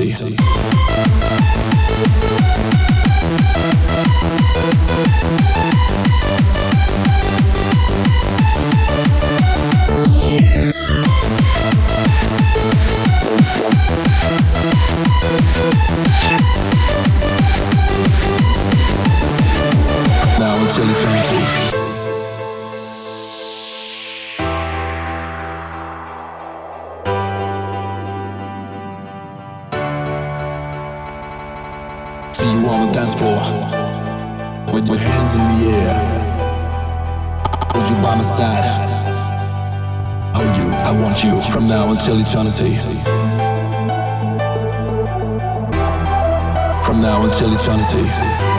eternity. Eternity. From now until eternity.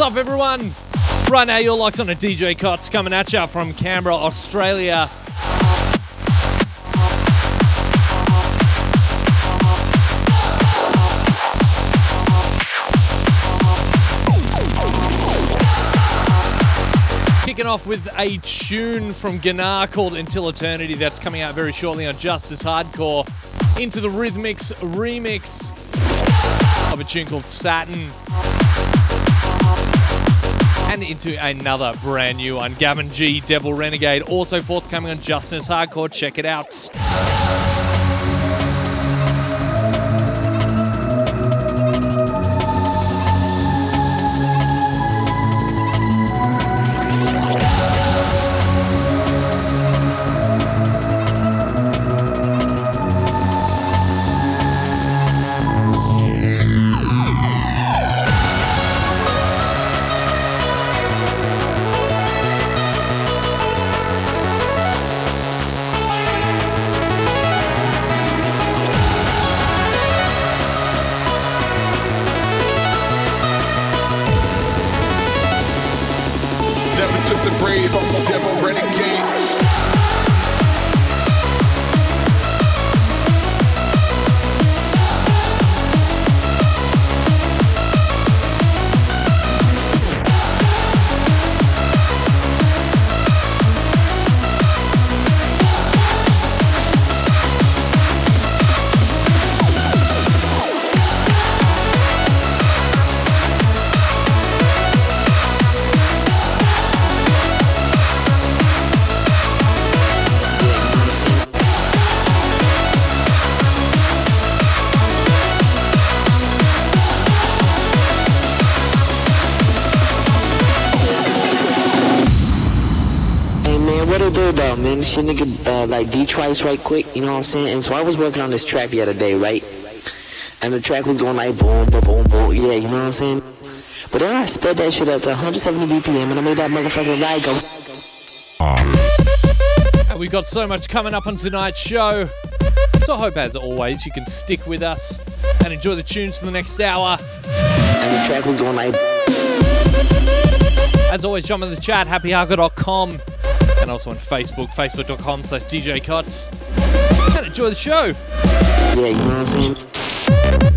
What's up, everyone? Right now, you're locked on a DJ Cotts coming at you from Canberra, Australia. Kicking off with a tune from Ganar called Until Eternity that's coming out very shortly on Justice Hardcore. Into the Rhythmics remix of a tune called Satin and into another brand new one. Gavin G, Devil Renegade, also forthcoming on Justice Hardcore. Check it out. Though, man? This shit nigga uh, like beat twice right quick, you know what I'm saying? And so I was working on this track the other day, right? And the track was going like boom, boom, boom, boom, yeah, you know what I'm saying? But then I sped that shit up to 170 BPM and I made that motherfucking ride go. And we've got so much coming up on tonight's show. So I hope, as always, you can stick with us and enjoy the tunes for the next hour. And the track was going like. As always, jump in the chat, happyhardcore.com, and also on Facebook, facebook.com slash DJ Cotts. And enjoy the show. Yeah, you know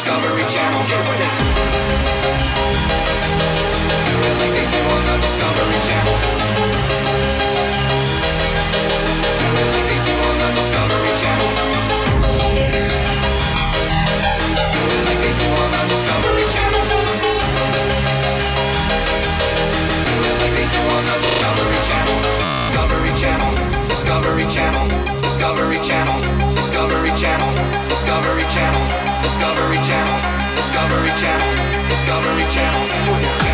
Discovery Channel, get with it. Do it like they do on the Discovery Channel. Do it like they do on the Discovery Channel. Do it like they do on the Discovery Channel. Discovery Channel. Discovery Channel. Discovery Channel. Discovery Channel. Discovery Channel. Discovery Channel. Discovery Channel, Discovery Channel, Discovery Channel.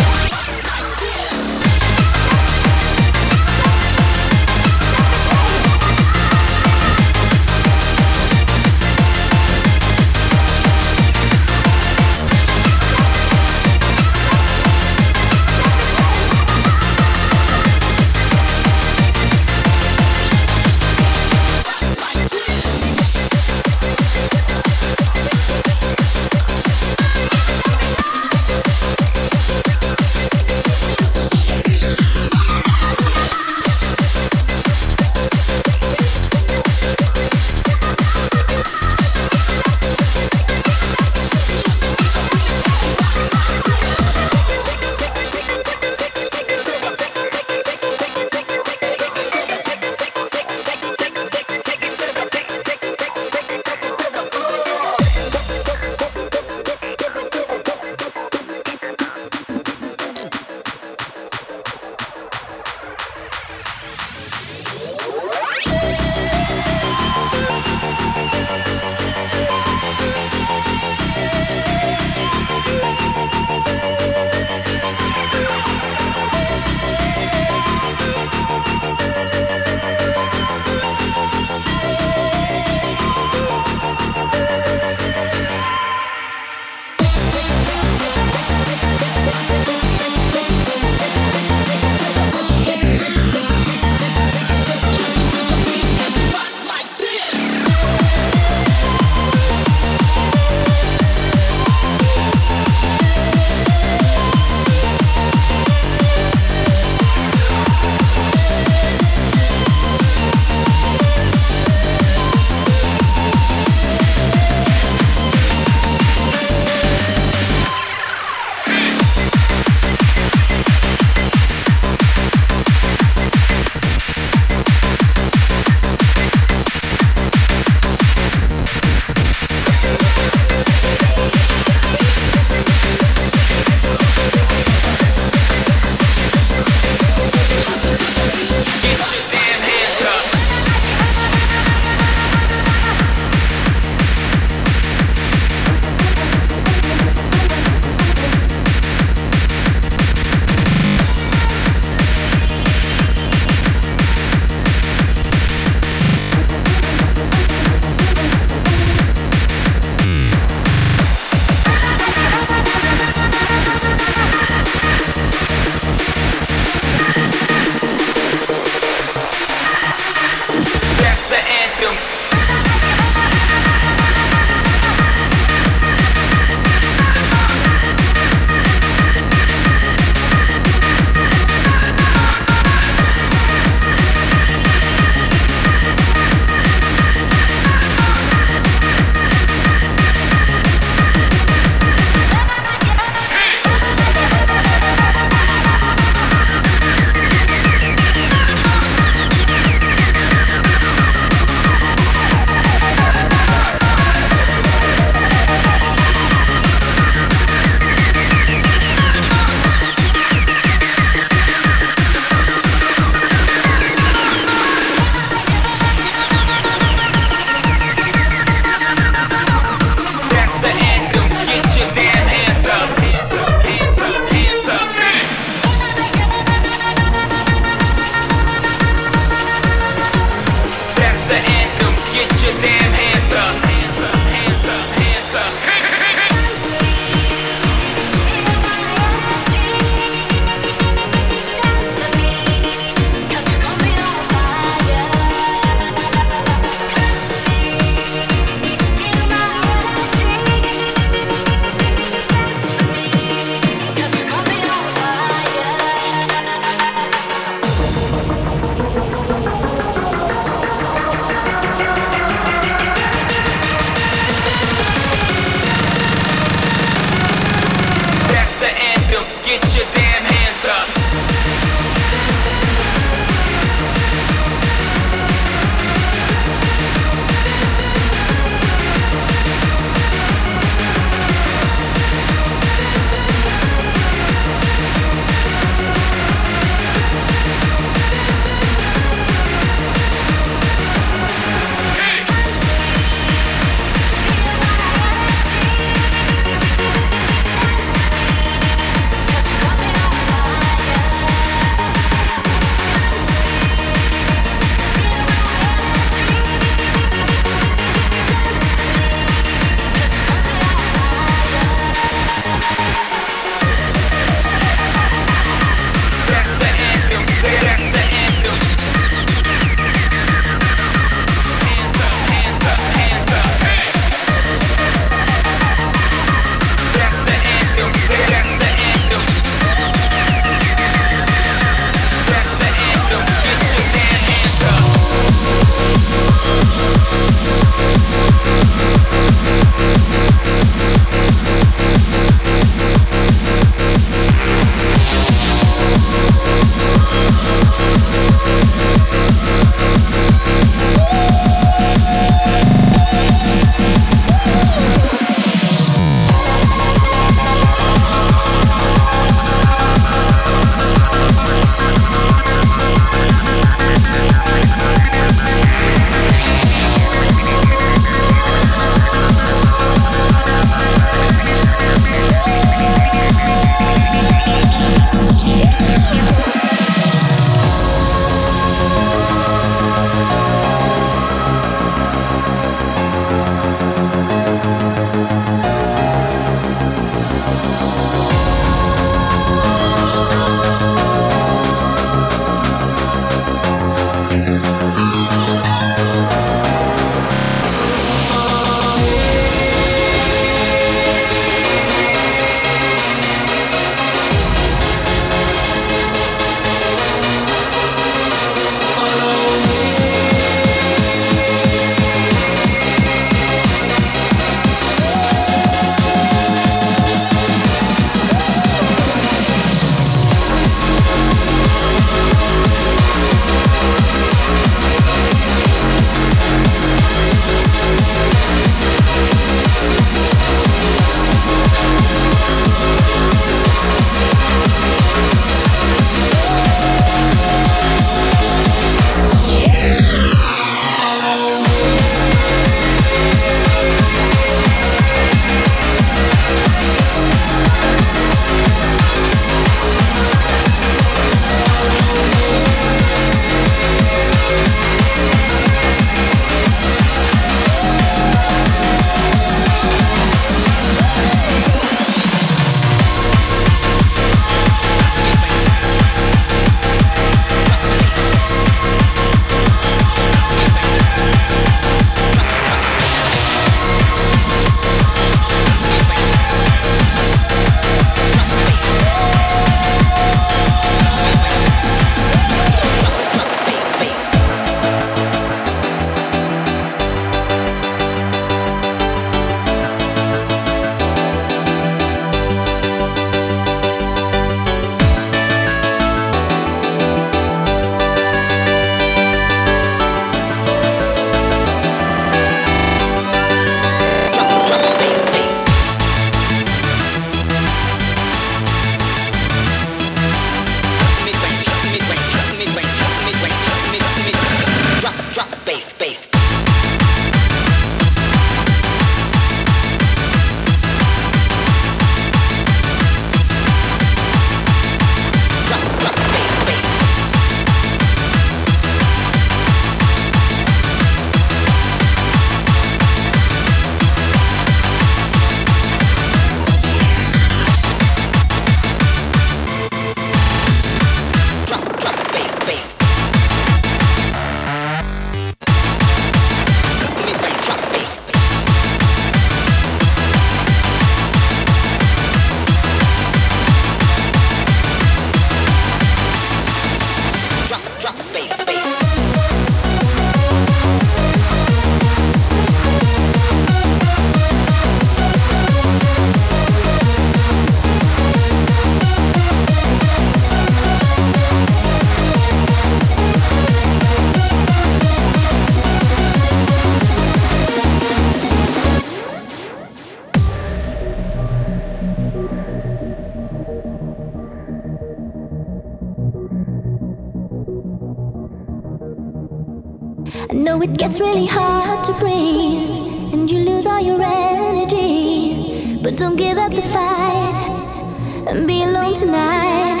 really hard to breathe, and you lose all your energy. But don't give up the fight and be alone tonight.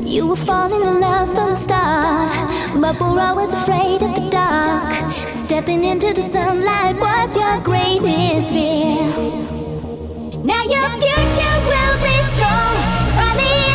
You were falling in love from the start, but we're always afraid of the dark. Stepping into the sunlight was your greatest fear. Now your future will be strong. Finally.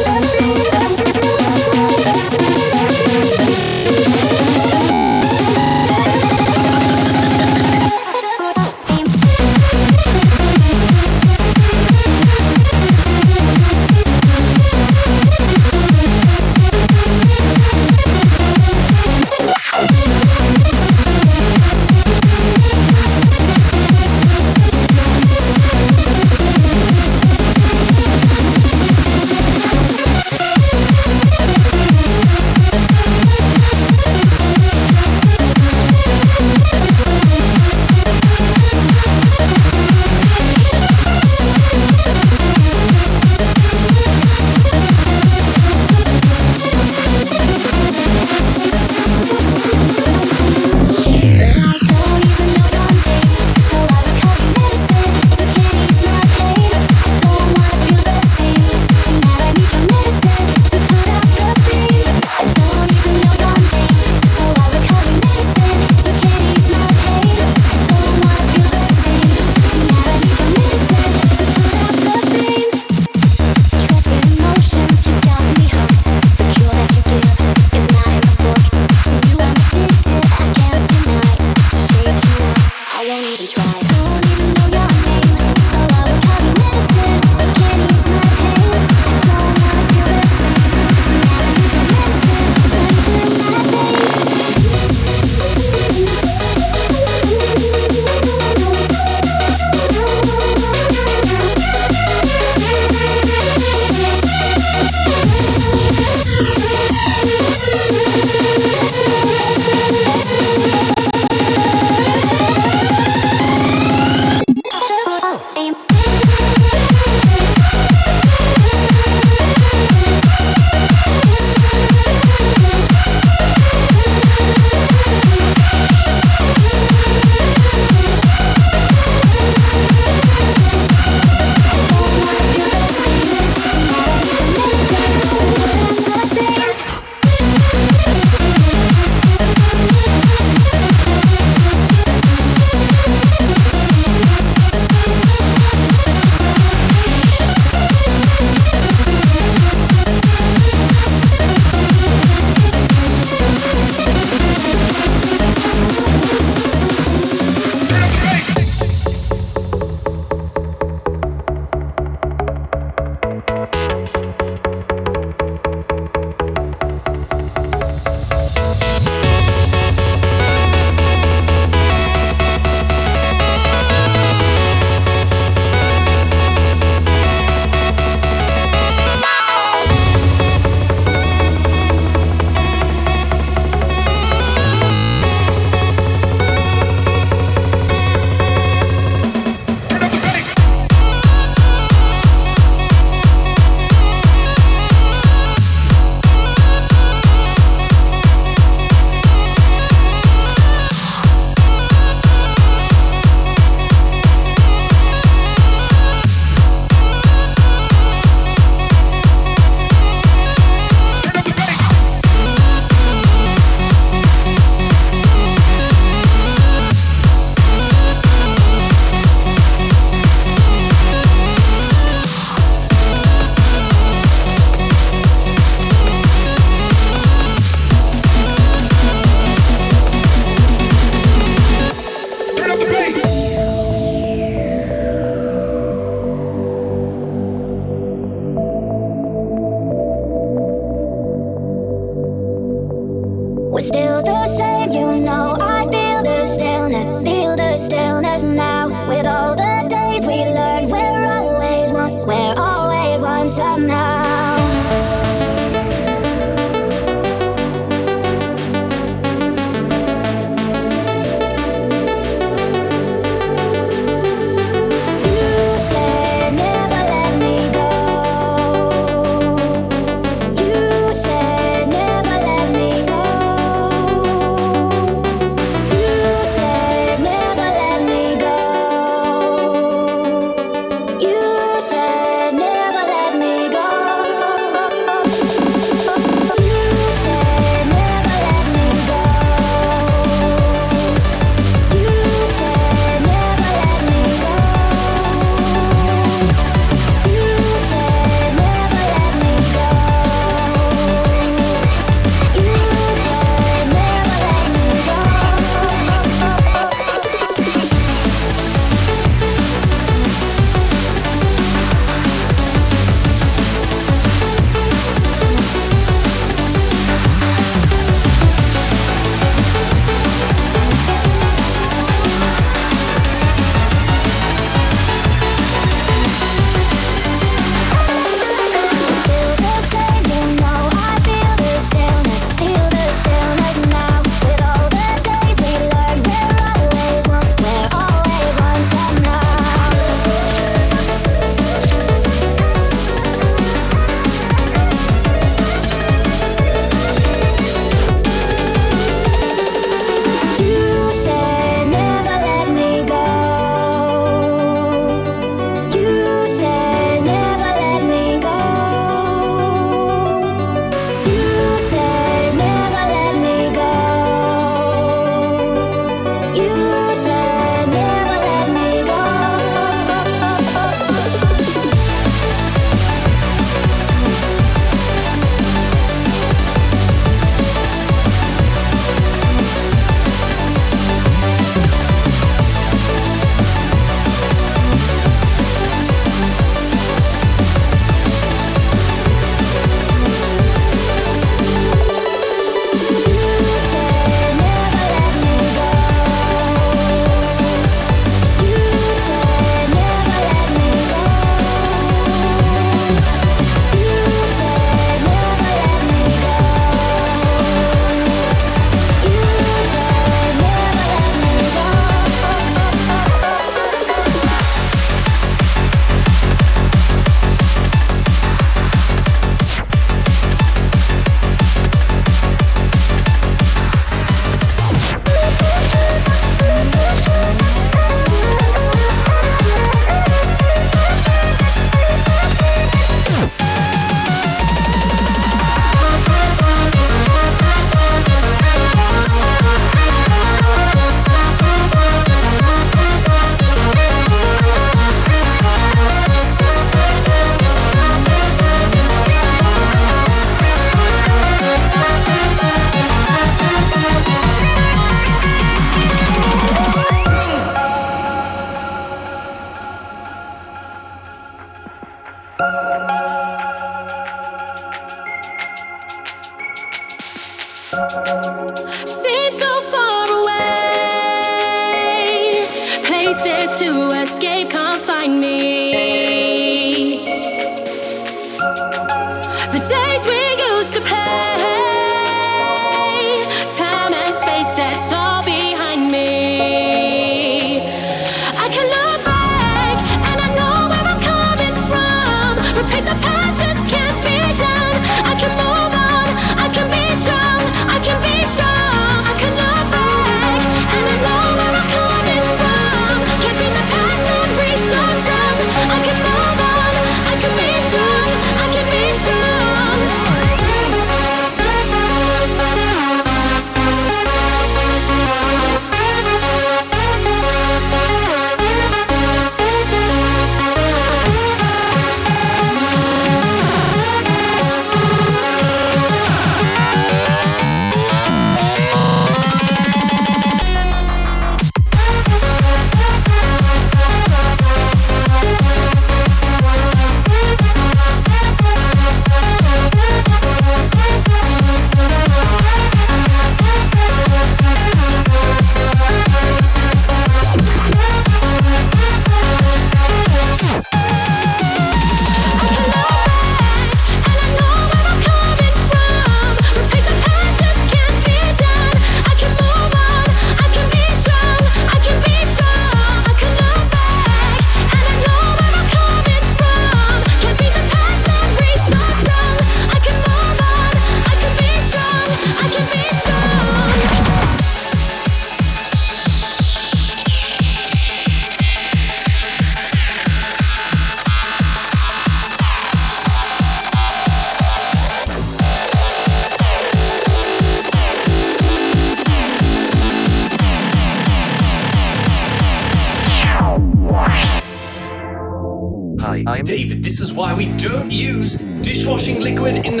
Why we don't use dishwashing liquid in the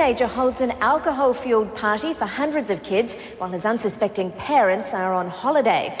teenager holds an alcohol fueled party for hundreds of kids while his unsuspecting parents are on holiday.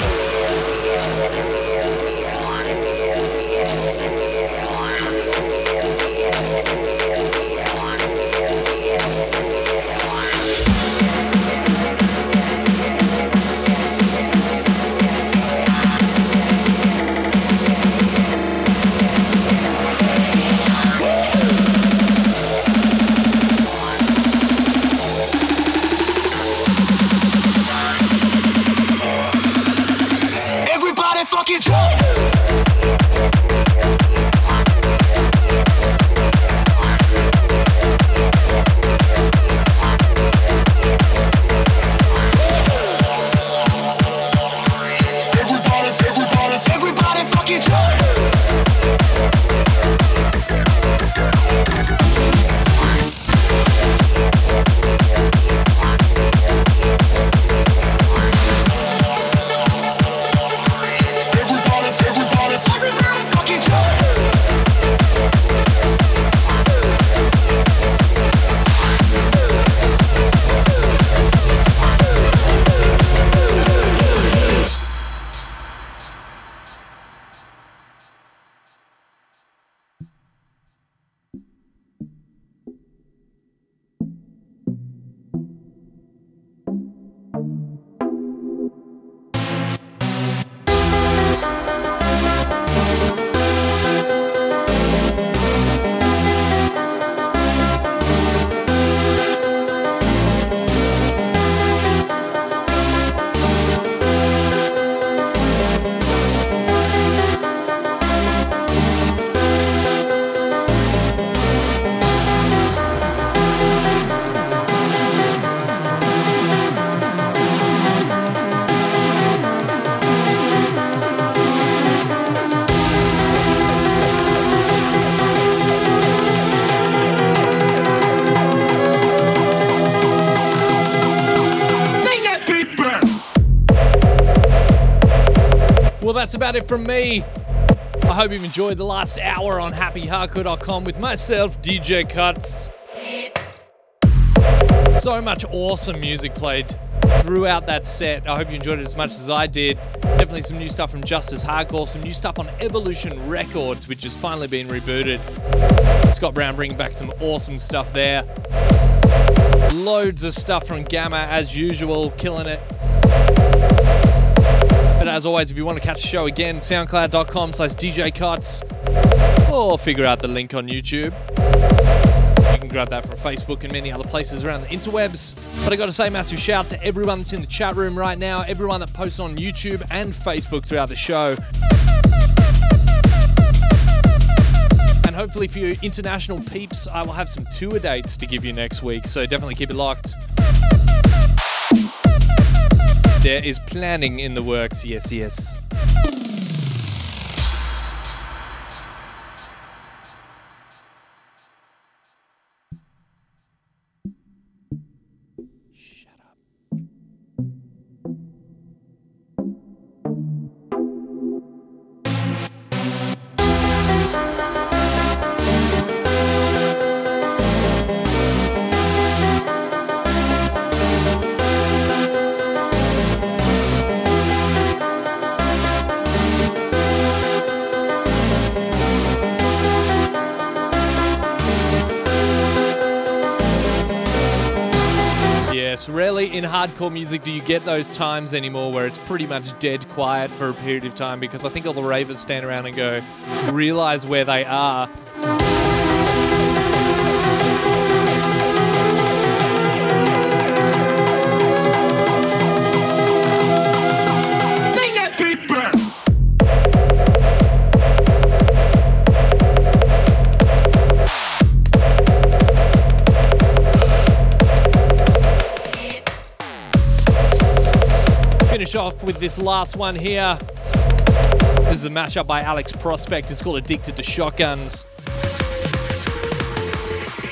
That's about it from me. I hope you've enjoyed the last hour on happyhardcore.com with myself, DJ Cotts. So much awesome music played throughout that set. I hope you enjoyed it as much as I did. Definitely some new stuff from Justice Hardcore, some new stuff on Evolution Records, which has finally been rebooted. Scott Brown bringing back some awesome stuff there. Loads of stuff from Gammer as usual, killing it. As always, if you want to catch the show again, soundcloud.com slash DJ Cotts or figure out the link on YouTube. You can grab that from Facebook and many other places around the interwebs. But I got to say, massive shout out to everyone that's in the chat room right now, everyone that posts on YouTube and Facebook throughout the show. And hopefully, for you international peeps, I will have some tour dates to give you next week. So definitely keep it locked. There is planning in the works, yes, yes. Hardcore music do you get those times anymore where it's pretty much dead quiet for a period of time because I think all the ravers stand around and go, realize where they are. With this last one here. This is a mashup by Alex Prospect. It's called Addicted to Shotguns.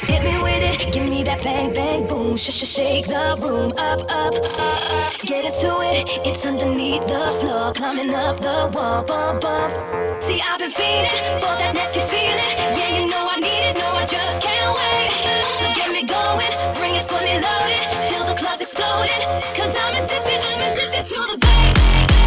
Hit me with it, give me that bang bang boom, sh sh shake the room up up up. Get into it, it's underneath the floor, climbing up the wall, bump bump. See I've been feeding for that nasty feeling. I'm to the bass.